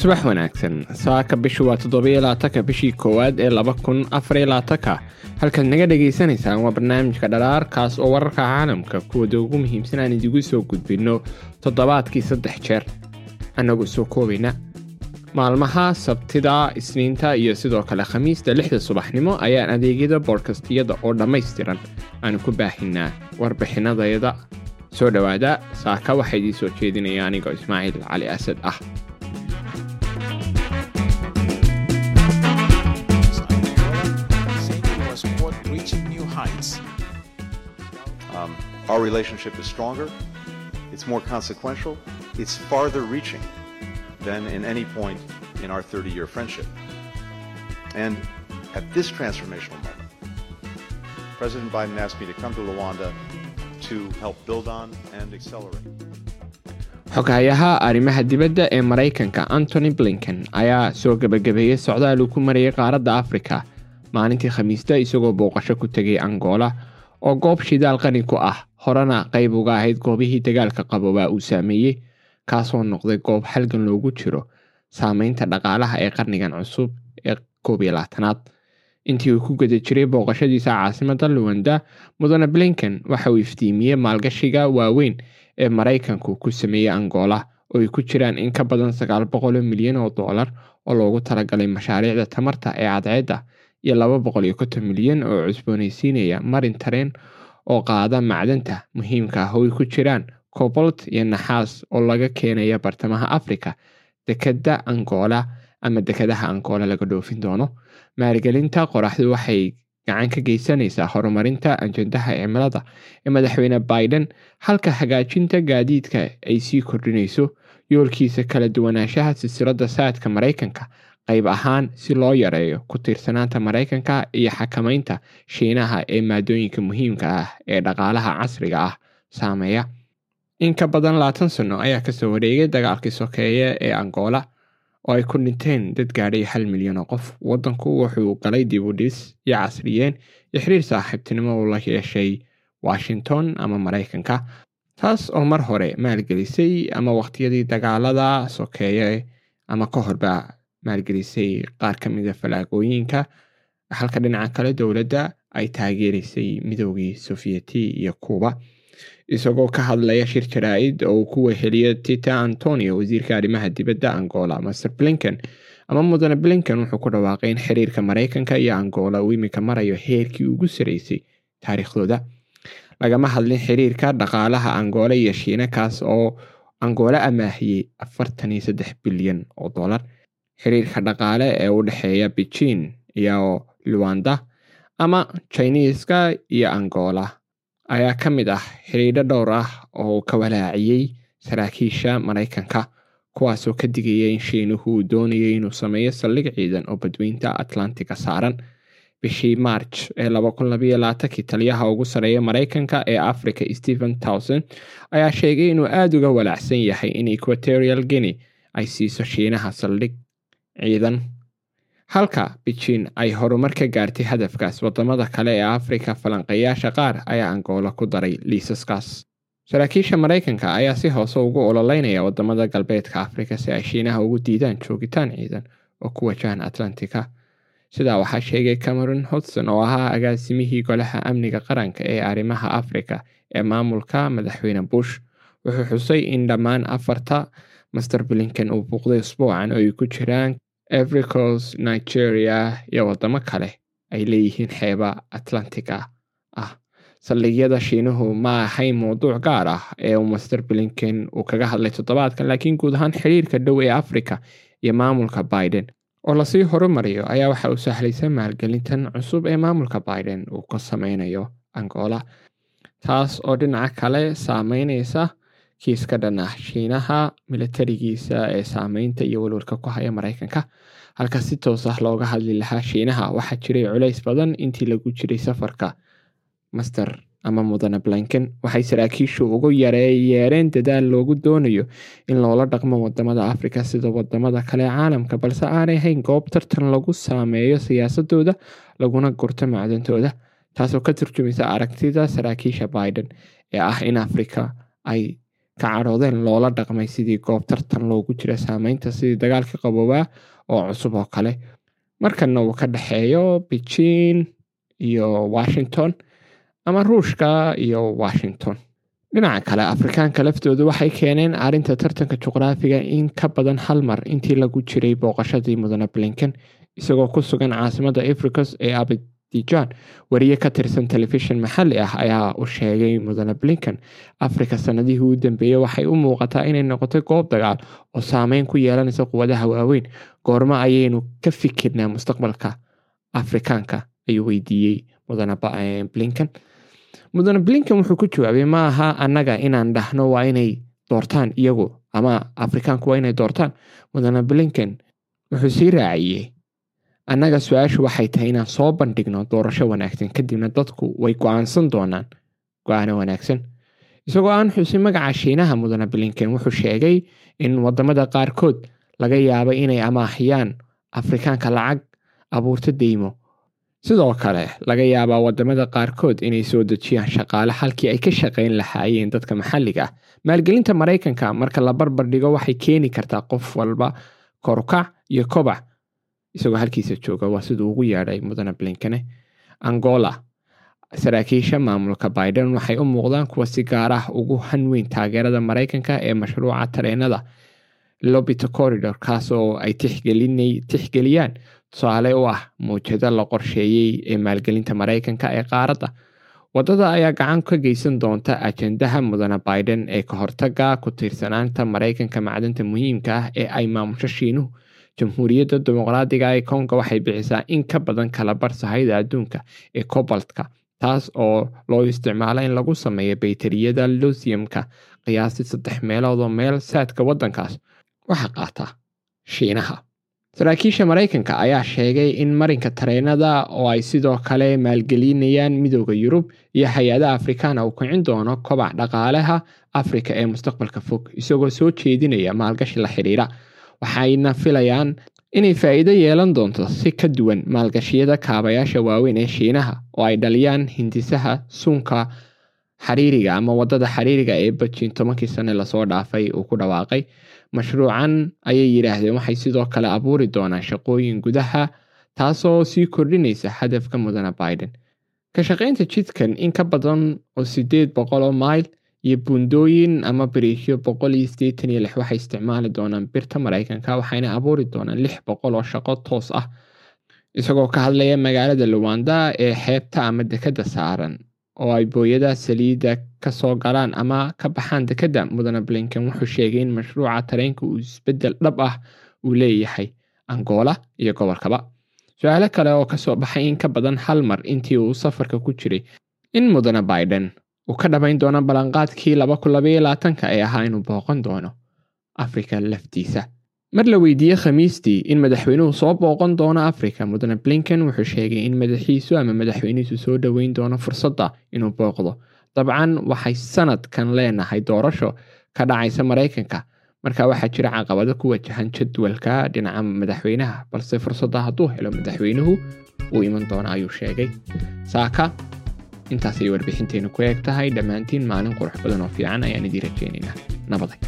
subax wanaagsan saaka bishu waa toddobiyo labaatanka bishii koowaad ee laba kun afariyo labaatanka halkaad naga dhagaysanaysaan waa barnaamijka dhalaarkaas oo wararka caalamka kuwada ugu muhiimsan aan idigu soo gudbinno toddobaadkii saddex jeer. Annagoo soo koobayna maalmaha sabtida isniinta iyo sidoo kale khamiista lixda subaxnimo ayaan adeegyada boodkastiyada oo dhammaystiran aanu ku baahinaa warbixinadayada soo dhowaada saaka waxaa idiin soo jeedinaya anigoo ismaaciil cali asad ah Um, our relationship is stronger, it's more consequential, it's farther reaching than in any point in our 30 year friendship. And at this transformational moment, President Biden asked me to come to Luanda to help build on and accelerate. xogahayaha arrimaha dibadda ee maraykanka antony blinken ayaa soo gebagabeeyey socdaal uu ku marayay qaaradda afrika maalintii khamiista isagoo booqasho ku tegay angola oo goob shidaal qani ku ah horena qayb uga ahayd goobihii dagaalka qaboobaa uu saameeyey kaasoo noqday goob xalgan loogu jiro saameynta dhaqaalaha ee qarnigan cusub ee koob iyo labaatanaad intii uu ku guda jiray booqashadiisa caasimadda luwanda mudane blinken waxa uu iftiimiyey maalgashiga waaweyn ee maraykanku ku sameeyey angola oo ay ku jiraan in ka badan sagaal boqol milyan oo dollar oo loogu talagalay mashaariicda tamarta ee cadceedda iyo laba boqol iyo konton milyan oo cusboonaysiinaya marin tareen oo qaada macdanta muhiimka ah oo ay ku jiraan cobolt iyo naxaas oo laga keenaya bartamaha africa dekeda angola ama dekadaha angola laga dhoofin doono. Maalgelinta qoraxdu waxay gacan ka geysanaysaa horumarinta ajendaha cimilada ee madaxweyne biden. Halka hagaajinta gaadiidka ay sii kordhinayso yoolkiisa kala duwanaanshaha silsiladda saadka maraykanka qayb ahaan si loo yareeyo ku tiirsanaanta maraykanka iyo xakamaynta shiinaha ee maadooyinka muhiimka ah ee dhaqaalaha casriga ah saameeya. In ka badan labaatan sanno ayaa ka soo wareegay dagaalkii sokeeye ee angola oo ay ku dhinteen dad gaadhay hal milyan oo qof. Waddanku wuxuu galay dib u dhis iyo casriyeen iyo xiriir saaxiibtinimo uu la yeeshay washington ama maraykanka taas oo mar hore maalgelisay ama waqtiyadii dagaalada sokeeye ama ka horba maalgelisay qaar ka mida falaagooyinka. Halka dhinaca kale dowladda ay taageeraysay midoogii sofiyeti iyo kuuba isagoo ka hadlaya shir jaraa-id oo uu ku weheliyo tita antonio wasiirka arrimaha dibadda angola. Master blinken ama mudane blinken wuxuu ku dhawaaqay in xiriirka maraykanka iyo angola. Uu imika marayo heerkii ugu sareysay taariikhdooda. Lagama hadlin xiriirka dhaqaalaha angola iyo shiina kaas oo angola amaahiyey afartan iyo saddex bilyan oo dollar. Xiriirka dhaqaale ee u dhexeeya beijin iyo luwanda ama jiniiska iyo angola ayaa ka mid ah xidhiidho dhowr ah oo ka walaaciyey saraakiisha maraykanka kuwaasoo ka digaya in shiinuhu uu doonayay inuu sameeyo saldhig ciidan oo badweynta atlantiga saaran. Bishii march ee kii taliyaha ugu sareeya maraykanka ee africa stephen towson ayaa sheegay inuu aada uga walaacsan yahay in equatorial guinea ay siiso shiinaha saldhig ciidan halka beijin ay horumar ka gaartay hadafkaas waddamada kale ee afrika falanqeeyaasha qaar ayaa angola ku daray liisaskaas. Saraakiisha maraykanka ayaa si hoose ugu ololeynaya waddamada galbeedka afrika si ay shiinaha ugu diidaan joogitaan ciidan oo ku wajahan atlantika. Sidaa waxaa sheegay cameron hodson oo ahaa agaasimihii golaha amniga qaranka ee arrimaha afrika ee maamulka madaxweyne bush. Wuxuu xusay in dhammaan afarta master blinken uu buuqday usbuucan oo ay ku jiraan africos nigeria iyo wadamo kale ay leeyihiin xeeba atlantiga ah. Saldhigyada shiinuhu ma ahayn mowduuc gaar ah ee uu master blinken uu kaga hadlay toddobaadkan laakiin guud ahaan xiriirka dhow ee africa iyo maamulka biden. Oo la sii horumariyo ayaa waxa uu sahlaysa maalgelintan cusub ee maamulka biden uu ka sameynayo angola taas oo dhinaca kale saameyneysa kiiska dhan ah shiinaha milatarigiisa ee saameynta iyo walwalka ku haya maraykanka. Halka si toos ah looga hadli lahaa shiinaha waxaa jiray culays badan intii lagu jiray safarka master ama mudane blinken waxay saraakiishu ugu yareyeereen dadaal loogu doonayo in loola dhaqmo waddamada afrika sida waddamada kale caalamka balse aanay ahayn goob tartan lagu saameeyo siyaasadooda laguna gurto macdantooda taasoo ka turjumaysa aragtida saraakiisha biden ee ah in afrika ay ka cadhoodeen loola dhaqmay sidii goob tartan loogu jira saameynta sidii dagaalka qaboobaa oo cusub oo kale markana uu ka dhexeeyo beijing iyo washington. Ama ruushka iyo washington. Dhinaca kale afrikaanka laftoodu waxay keeneen arrinta tartanka juqraafiga in ka badan hal mar intii lagu jiray booqashadii mudane blinken isagoo ku sugan caasimada africos ee abidjan wariye ka tirsan telefishin maxalli ah ayaa u sheegay mudane blinken. Afrika sanadihii u dambeeyey waxay u muuqataa inay noqotay goob dagaal oo saameyn ku yeelanaysa quwadaha waaweyn. Goormo ayaynu ka fikirnaa mustaqbalka afrikaanka ayuu weydiiyey mudane blinken. Mudane blinken wuxuu ku jawaabay ma aha annaga inaan dhahno waa inay doortaan iyagu ama afrikaanku waa inay doortaan. Mudane blinken wuxuu sii raaciyey annaga su'aashu waxay tahay inaan soo bandhigno doorasho wanaagsan kadibna dadku way go'aansan doonaan. Go'aano wanaagsan. Isagoo aan xusin magaca shiinaha mudane blinken wuxuu sheegay in waddamada qaarkood laga yaabay inay amaahiyaan afrikaanka lacag abuurto deymo. Sidoo kale laga yaabaa waddamada qaarkood inay soo dejiyaan shaqaale halkii ay ka shaqayn lahaayeen dadka maxalliga ah. Maalgelinta maraykanka marka la barbar dhigo waxay keeni kartaa qof walba korukac iyo kobac isagoo halkiisa jooga waa siduu ugu yeedhay mudane blinkene angola saraakiisha maamulka biden waxay u muuqdaan kuwa si gaar ah ugu hanweyn taageerada maraykanka ee mashruuca tareenada lobito corridor kaas oo ay tixgeliyaan tusaale u ah muujado la qorsheeyey ee maalgelinta maraykanka ee qaaradda. Waddada ayaa gacan ka geysan doonta ajendaha mudane biden ee ka hortaga ku tiirsanaanta maraykanka macdanta muhiimka ah ee ay maamusho shiinuhu jamhuuriyadda dimuqraadiga ee konga waxay bixisaa in ka badan kala bar sahayda adduunka ee cobaltka taas oo loo isticmaalo in lagu sameeyo baytariyada losiumka qiyaastii saddex meelood oo meel saadka waddankaas waxaa qaata shiinaha. Saraakiisha maraykanka ayaa sheegay in marinka tareenada oo ay sidoo kale maalgelinayaan midooda yurub iyo hay'adaha afrikaana uu kicin doono kobac dhaqaalaha afrika ee mustaqbalka fog isagoo soo jeedinaya maalgashi la xidhiira waxayna filayaan inay faa'iido yeelan doonto si ka duwan maalgashiyada kaabayaasha waaweyn ee shiinaha oo ay dhaliyaan hindisaha suunka xariiriga ama waddada xariiriga ee bajin tobankii sane la soo dhaafay uu ku dhawaaqay. Mashruucan ayay yidhaahdeen waxay sidoo kale abuuri doonaan shaqooyin gudaha taasoo sii kordhinaysa hadafka mudane biden. Ka shaqaynta jidkan in ka badan oo sideed boqol oo mayl iyo buundooyin ama bariishyo boqol iyo sideetan iyo lix waxay isticmaali doonaan birta maraykanka waxayna abuuri doonaan lix boqol oo shaqo toos ah isagoo ka hadlaya magaalada luwanda ee xeebta ama dekadda saaran oo ay booyada saliidda ka soo galaan ama ka baxaan dekadda mudane blinken wuxuu sheegay in mashruuca tareenka uu isbeddel dhab ah uu leeyahay angola iyo gobolkaba. Su'aalo kale oo ka soo baxay in ka badan hal mar intii uu safarka ku jiray in mudane biden uu ka dhamayn doono ballanqaadkii laba labaatanka ee ahaa inuu booqan doono afrika laftiisa. Mar la weydiiyey khamiistii in madaxweynuhu soo booqan doono afrika mudane blinken wuxuu sheegay in madaxiisu ama madaxweynihiisu soo dhoweyn doono fursadda inuu booqdo. Dabcan waxay sanadkan leenahay doorasho ka dhacaysa maraykanka marka waxaa jira caqabado ku wajahan jadwalka dhinaca madaxweynaha balse fursadda hadduu helo madaxweynuhu uu iman doono ayuu sheegay. Saaka intaasay warbixinteenu ku eeg tahay dhammaantiin maalin qurux badan oo fiican ayaan idiin rajeynaynaa nabaday